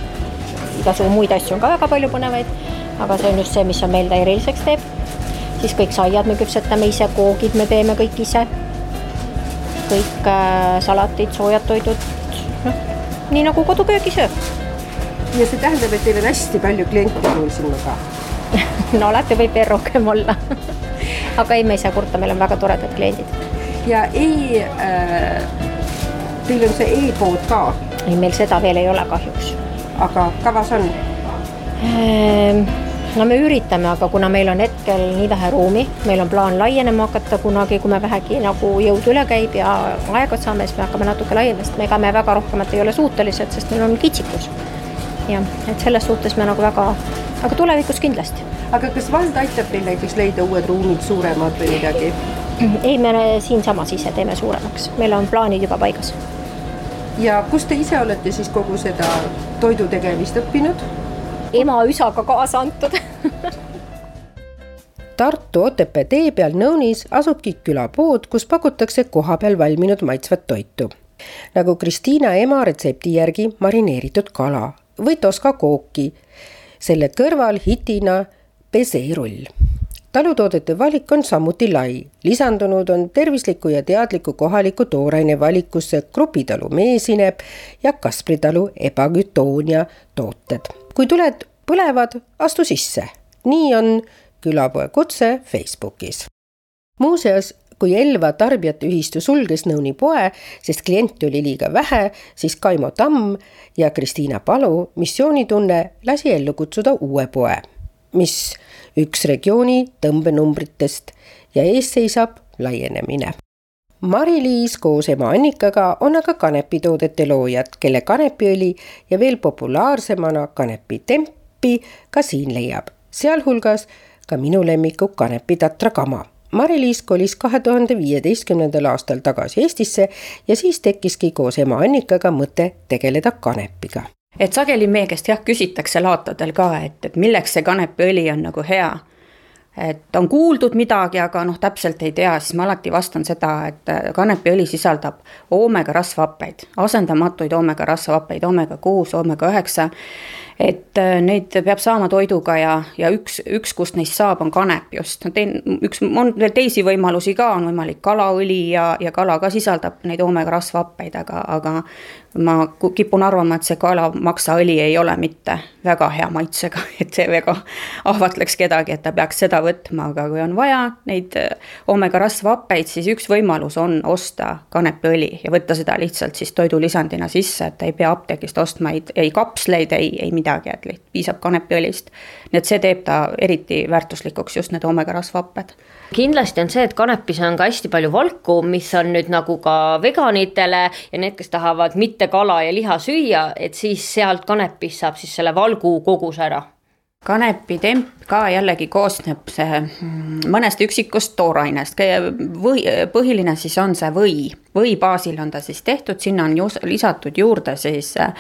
Igasugu muid asju on ka väga palju põnevaid, aga see on just see, mis on meil ta eriliseks teeb. siis kõik saiad me küpsetame ise, koogid me teeme kõik ise. kõik äh, salatid, soojad toidud, noh, nii nagu koduköögis sööb ja see tähendab, et teil on hästi palju kliente, kuulsin ma ka no alati võib veel rohkem olla aga ei, me ei saa kurta, meil on väga toredad kliendid. ja ei äh,, teil on see e-pood ka? ei, meil seda veel ei ole kahjuks. Aga kavas on ehm,? no me üritame, aga kuna meil on hetkel nii vähe ruumi, meil on plaan laienema hakata kunagi, kui me vähegi nagu jõud üle käib ja aega saame, siis me hakkame natuke laienema, sest me ega me väga rohkemat ei ole suutelised, sest meil on kitsikus jah, et selles suhtes me nagu väga, aga tulevikus kindlasti. aga kas vald aitab teil näiteks leida uued ruumid, suuremad või midagi? ei, me siinsamas ise teeme suuremaks, meil on plaanid juba paigas. Ja kus te ise olete siis kogu seda toidu tegemist õppinud? ema üsaga kaasa antud Tartu Otepää tee peal Nõunis asubki külapood, kus pakutakse kohapeal valminud maitsvat toitu. nagu Kristiina ema retsepti järgi marineeritud kala või toska kooki. selle kõrval hitina peseirull talutoodete valik on samuti lai, lisandunud on tervisliku ja teadliku kohaliku tooraine valikusse Grupitalu meesinep ja Kaspritalu ebagütoonia tooted. kui tuled põlevad, astu sisse, nii on külapoe kutse Facebookis. muuseas, kui Elva Tarbijate Ühistu sulges Nõuni poe, sest kliente oli liiga vähe, siis Kaimo Tamm ja Kristiina Palu missioonitunne lasi ellu kutsuda uue poe, mis üks regiooni tõmbenumbritest ja ees seisab laienemine. Mari-Liis koos ema Annikaga on aga kanepitoodete loojad, kelle kanepiõli ja veel populaarsemana kanepitempi ka siin leiab, sealhulgas ka minu lemmiku kanepitatra kama Mari-Liis kolis kahe tuhande viieteistkümnendal aastal tagasi Eestisse ja siis tekkiski koos ema Annikaga mõte tegeleda kanepiga et sageli meie käest jah, küsitakse laatadel ka, et, et milleks see kanepiõli on nagu hea. et on kuuldud midagi, aga noh, täpselt ei tea, siis ma alati vastan seda, et kanepiõli sisaldab oomega rasvhappeid, asendamatuid oomega rasvhappeid, oomega kuus, oomega üheksa et äh, neid peab saama toiduga ja, ja üks, üks, kust neist saab, on kanep just. teen, üks, on veel teisi võimalusi ka, on võimalik kalaõli ja, ja kala ka sisaldab neid oomega rasvhappeid, aga, aga ma kipun arvama, et see kalamaksaõli ei ole mitte väga hea maitsega, et see väga ahvatleks kedagi, et ta peaks seda võtma, aga kui on vaja neid äh, oomega rasvhappeid, siis üks võimalus on osta kanepiõli ja võtta seda lihtsalt siis toidulisandina sisse, et ei pea apteegist ostma ei, ei kapsleid, ei, ei midagi et lihtsalt piisab kanepiõlist. nii et see teeb ta eriti väärtuslikuks, just need oomega rasvhapped. kindlasti on see, et kanepis on ka hästi palju valku, mis on nüüd nagu ka veganitele ja need, kes tahavad mitte kala ja liha süüa, et siis sealt kanepist saab siis selle valgu koguse ära. Kanepitemp ka jällegi koosneb see mm, mõnest üksikust toorainest, või põhiline siis on see või, või baasil on ta siis tehtud, sinna on just lisatud juurde siis äh,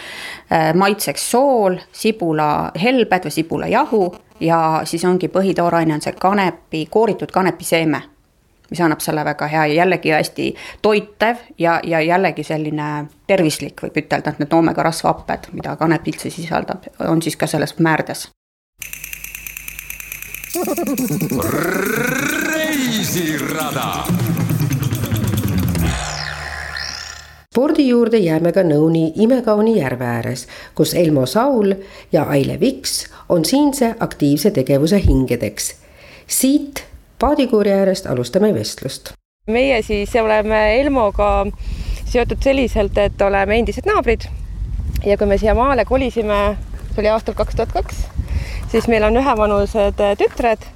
maitseks sool, sibulahelbed või sibulajahu ja siis ongi põhitooraine on see kanepi, kooritud kanepiseeme mis annab selle väga hea ja jällegi hästi toitev ja, ja jällegi selline tervislik, võib ütelda, et need oomega rasvhapped, mida kanep üldse sisaldab, on siis ka selles määrdes reisirada. spordi juurde jääme ka Nõuni imekauni järve ääres, kus Elmo Saul ja Aile Viks on siinse aktiivse tegevuse hingedeks. siit paadikuuri äärest alustame vestlust. meie siis oleme Elmoga seotud selliselt, et oleme endised naabrid. Ja kui me siia maale kolisime, see oli aastal kaks tuhat kaks siis meil on ühevanused tütred.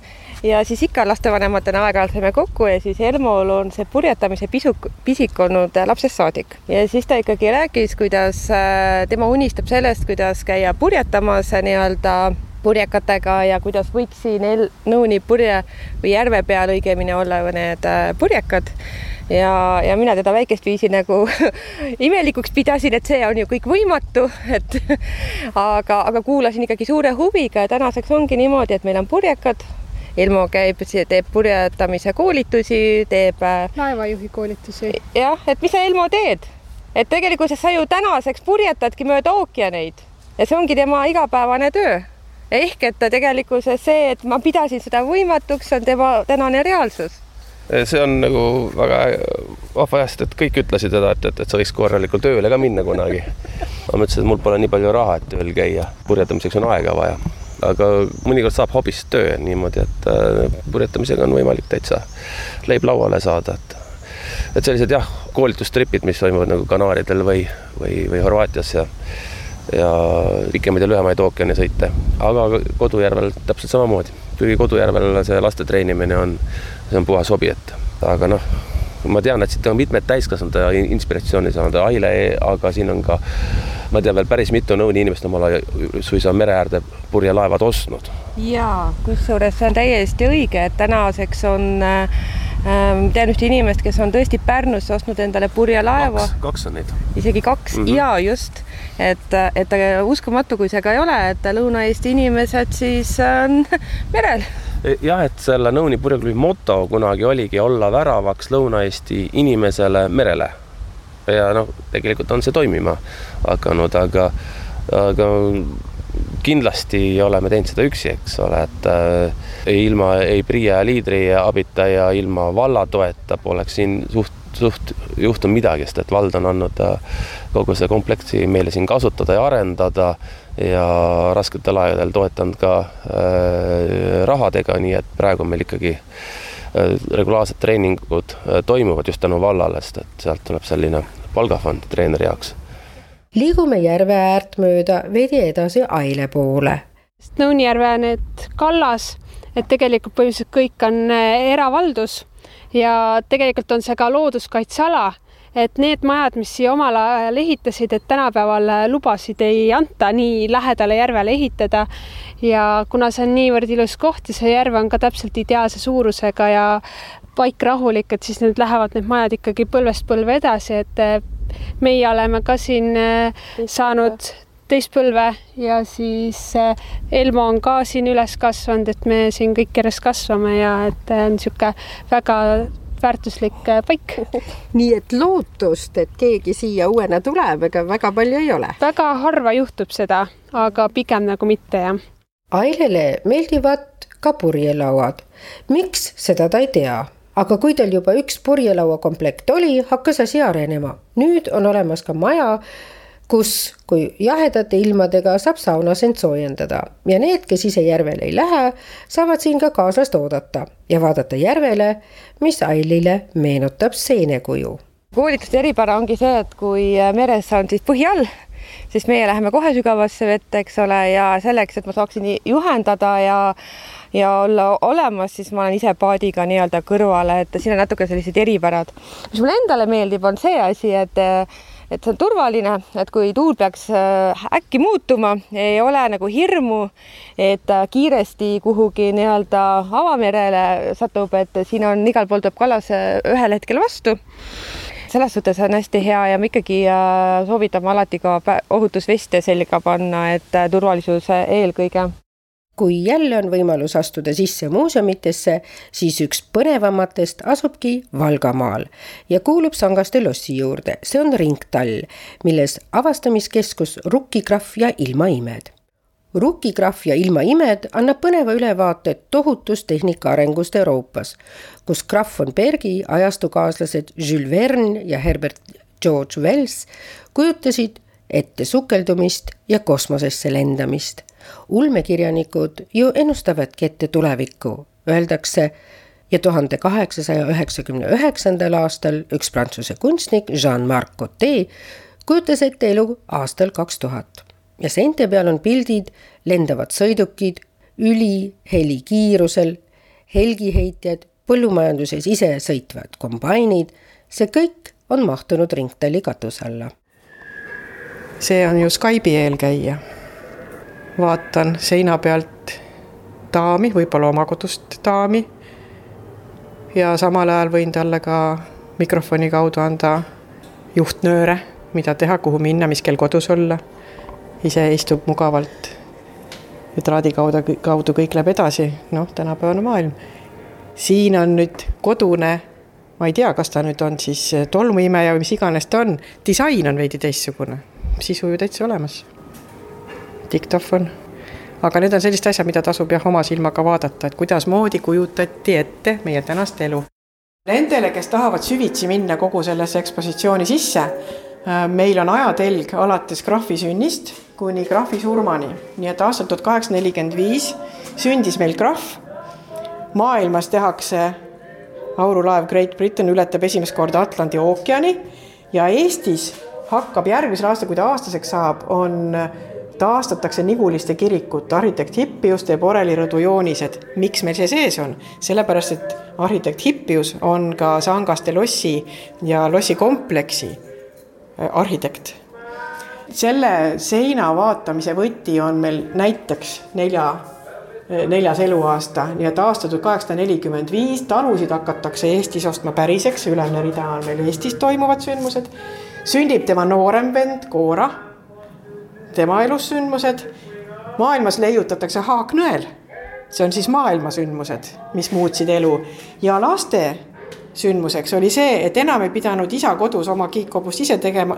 Ja siis ikka lastevanematena aeg-ajalt saime kokku ja siis Elmol on see purjetamise pisuk, pisik olnud lapsest saadik. Ja siis ta ikkagi rääkis, kuidas tema unistab sellest, kuidas käia purjetamas nii-öelda purjekatega ja kuidas võiks siin El-, Nõuni purje või järve peal õigemini olla need purjekad ja, ja mina teda väikest viisi nagu imelikuks pidasin, et see on ju kõik võimatu, et aga, aga kuulasin ikkagi suure huviga ja tänaseks ongi niimoodi, et meil on purjekad. Elmo käib, teeb purjetamise koolitusi, teeb. Äh, laevajuhi koolitusi. jah, et mis sa, Elmo, teed? et tegelikkuses sa ju tänaseks purjetadki mööda ookeaneid ja see ongi tema igapäevane töö ehk et tegelikkuses see, et ma pidasin seda võimatuks, on tema tänane reaalsus see on nagu väga vahva jah, sest et kõik ütlesid seda, et, et, et sa võiks korralikul tööle ka minna kunagi. ma mõtlesin, et mul pole nii palju raha, et tööl käia, purjetamiseks on aega vaja. aga mõnikord saab hobist töö niimoodi, et äh, purjetamisega on võimalik täitsa leib lauale saada, et et sellised jah, koolitustripid, mis toimuvad nagu Kanaaridel või, või, või Horvaatias ja ja pikemaid ja lühemaid ookeanisõite, aga Kodujärvel täpselt samamoodi. kuigi Kodujärvel see laste treenimine on see on puhas hobi, et aga noh, ma tean, et siit on mitmed täiskasvanud inspiratsiooni saanud, Aile, aga siin on ka, ma tean veel päris mitu Nõuni inimest omale suisa mere äärde purjelaevad ostnud. jaa, kusjuures see on täiesti õige, et tänaseks on äh, tean ühte inimest, kes on tõesti Pärnusse ostnud endale purjelaeva. kaks on neid. isegi kaks mm -hmm. ja just, et, et uskumatu, kui see ka ei ole, et Lõuna-Eesti inimesed siis on merel. E, jah, et selle Nõuni purjeklubi moto kunagi oligi olla väravaks Lõuna-Eesti inimesele merele. ja noh, tegelikult on see toimima hakanud, aga, aga kindlasti oleme teinud seda üksi, eks ole, et äh, ilma ei PRIA liidri abita ja ilma valla toeta poleks siin suht, suht juhtunud midagi, sest et vald on andnud äh, kogu see kompleksi meile siin kasutada ja arendada ja rasketel aegadel toetanud ka äh, rahadega, nii et praegu meil ikkagi äh, regulaarsed treeningud äh, toimuvad just tänu vallale, sest et sealt tuleb selline palgafond treeneri jaoks liigume järve äärt mööda veidi edasi Aile poole. Nõunijärve need kallas, et tegelikult põhimõtteliselt kõik on eh, eravaldus ja tegelikult on see ka looduskaitseala et need majad, mis siia omal ajal ehitasid, et tänapäeval lubasid ei anta nii lähedale järvele ehitada. ja kuna see on niivõrd ilus koht ja see järv on ka täpselt ideaalse suurusega ja paik rahulik, et siis nüüd lähevad need majad ikkagi põlvest põlve edasi, et eh, meie oleme ka siin äh, saanud teist põlve ja siis äh, Elmo on ka siin üles kasvanud, et me siin kõik järjest kasvame ja et äh, on niisugune väga väärtuslik paik. nii et lootust, et keegi siia uuena tuleb, ega väga palju ei ole? väga harva juhtub seda, aga pigem nagu mitte, jah. Ailele meeldivad ka purjelauad. miks, seda ta ei tea aga kui tal juba üks purjelauakomplekt oli, hakkas asi arenema. nüüd on olemas ka maja, kus, kui jahedate ilmadega saab saunas end soojendada ja need, kes ise järvele ei lähe, saavad siin ka kaaslast oodata ja vaadata järvele, mis Ailile meenutab seenekuju. koolituste eripära ongi see, et kui meres on siis põhi all, siis meie läheme kohe sügavasse vette, eks ole, ja selleks, et ma saaksin juhendada ja ja olla olemas, siis ma olen ise paadiga nii-öelda kõrvale, et siin on natuke sellised eripärad. mis mulle endale meeldib, on see asi, et et see on turvaline, et kui tuul peaks äh, äkki muutuma, ei ole nagu hirmu, et kiiresti kuhugi nii-öelda avamerele satub, et siin on igal pool tuleb kallas ühel hetkel vastu selles suhtes on hästi hea ja me ikkagi äh, soovitame alati ka ohutusveste selga panna, et äh, turvalisus eelkõige kui jälle on võimalus astuda sisse muuseumitesse, siis üks põnevamatest asubki Valgamaal ja kuulub Sangaste lossi juurde. see on ringtall, milles avastamiskeskus Rukkikrahv ja ilmaimed. Rukkikrahv ja ilmaimed annab põneva ülevaate tohutustehnika arengust Euroopas, kus Krahv von Bergi ajastukaaslased Jules Verne ja Herbert George Wells kujutasid ette sukeldumist ja kosmosesse lendamist ulmekirjanikud ju ennustavadki ette tulevikku, öeldakse ja tuhande kaheksasaja üheksakümne üheksandal aastal üks prantsuse kunstnik Jean-Marc Cotet kujutas ette elu aastal kaks tuhat ja seinte peal on pildid lendavad sõidukid, ülihelikiirusel, helgiheitjad, põllumajanduses ise sõitvad kombainid, see kõik on mahtunud ringtalli katuse alla. see on ju Skype'i eelkäija vaatan seina pealt daami, võib-olla oma kodust daami. ja samal ajal võin talle ka mikrofoni kaudu anda juhtnööre, mida teha, kuhu minna, mis kell kodus olla. ise istub mugavalt ja traadi kaudu, kaudu kõik läheb edasi, noh, tänapäevane maailm. siin on nüüd kodune, ma ei tea, kas ta nüüd on siis tolmuimeja või mis iganes ta on, disain on veidi teistsugune, sisu ju täitsa olemas diktofon. aga need on sellised asjad, mida tasub jah, oma silmaga vaadata, et kuidasmoodi kujutati ette meie tänast elu. Nendele, kes tahavad süvitsi minna kogu sellesse ekspositsiooni sisse, äh, meil on ajatelg alates Krahvi sünnist kuni Krahvi surmani, nii et aastal tuhat kaheksasada nelikümmend viis sündis meil Krahv. maailmas tehakse aurulaev Great Britain ületab esimest korda Atlandi ookeani ja Eestis hakkab järgmisel aastal, kui ta aastaseks saab, on taastatakse Niguliste kirikut, arhitekt Hippius teeb orelirõdu joonised. miks meil see sees on? sellepärast, et arhitekt Hippius on ka Sangaste lossi ja lossikompleksi äh, arhitekt. selle seina vaatamise võti on meil näiteks nelja neljas eluaasta, nii et aasta tuhat kaheksasada nelikümmend viis talusid hakatakse Eestis ostma päriseks, ülemine rida on meil Eestis toimuvad sündmused. sünnib tema noorem vend Koora, tema elus sündmused. maailmas leiutatakse haaknõel, see on siis maailma sündmused, mis muutsid elu ja laste sündmuseks oli see, et enam ei pidanud isa kodus oma kiikkobust ise tegema,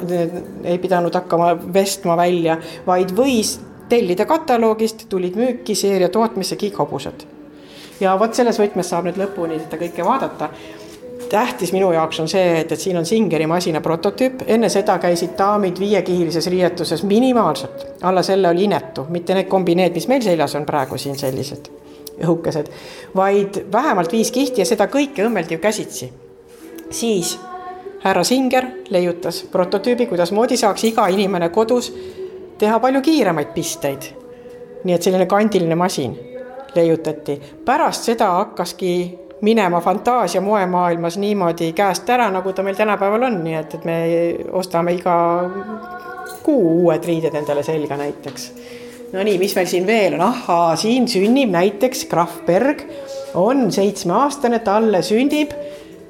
ei pidanud hakkama vestma välja, vaid võis tellida kataloogist, tulid müüki seeria tootmisse kiikhobused. ja vot selles võtmes saab nüüd lõpuni seda kõike vaadata. Tähtis minu jaoks on see, et, et siin on Singeri masina prototüüp, enne seda käisid daamid viiekihilises riietuses minimaalselt, alla selle oli inetu, mitte need kombineed, mis meil seljas on praegu siin sellised õhukesed, vaid vähemalt viis kihti ja seda kõike õmmeldi ju käsitsi. siis härra Singer leiutas prototüübi, kuidasmoodi saaks iga inimene kodus teha palju kiiremaid pisteid. nii et selline kandiline masin leiutati. pärast seda hakkaski minema fantaasia moemaailmas niimoodi käest ära, nagu ta meil tänapäeval on, nii et, et me ostame iga kuu uued riided endale selga näiteks. Nonii, mis meil siin veel on, ahaa, siin sünnib näiteks Krahv Berg, on seitsmeaastane, talle sünnib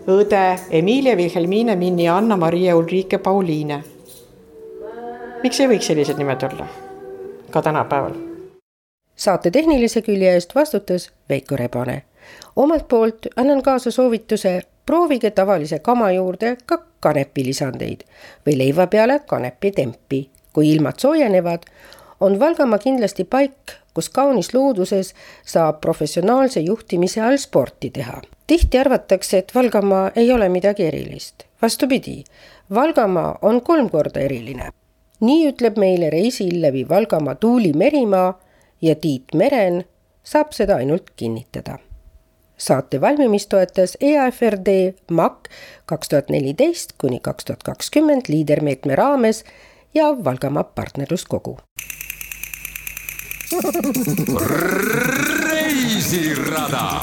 õde Emilia Wilhelmine Minni Anna-Maria Ulrike Pauliine miks ei võiks sellised nimed olla ka tänapäeval? saate tehnilise külje eest vastutas Veiko Rebane. Omalt poolt annan kaasa soovituse, proovige tavalise kama juurde ka kanepilisandeid või leiva peale kanepitempi. kui ilmad soojenevad, on Valgamaa kindlasti paik, kus kaunis looduses saab professionaalse juhtimise all sporti teha. tihti arvatakse, et Valgamaa ei ole midagi erilist. vastupidi, Valgamaa on kolm korda eriline nii ütleb meile reisil läbi Valgamaa Tuuli Merimaa ja Tiit Meren saab seda ainult kinnitada. Saate valmimist toetas EAFRD MAK kaks tuhat neliteist kuni kaks tuhat kakskümmend liidermeetme raames ja Valgamaa partnerluskogu. reisirada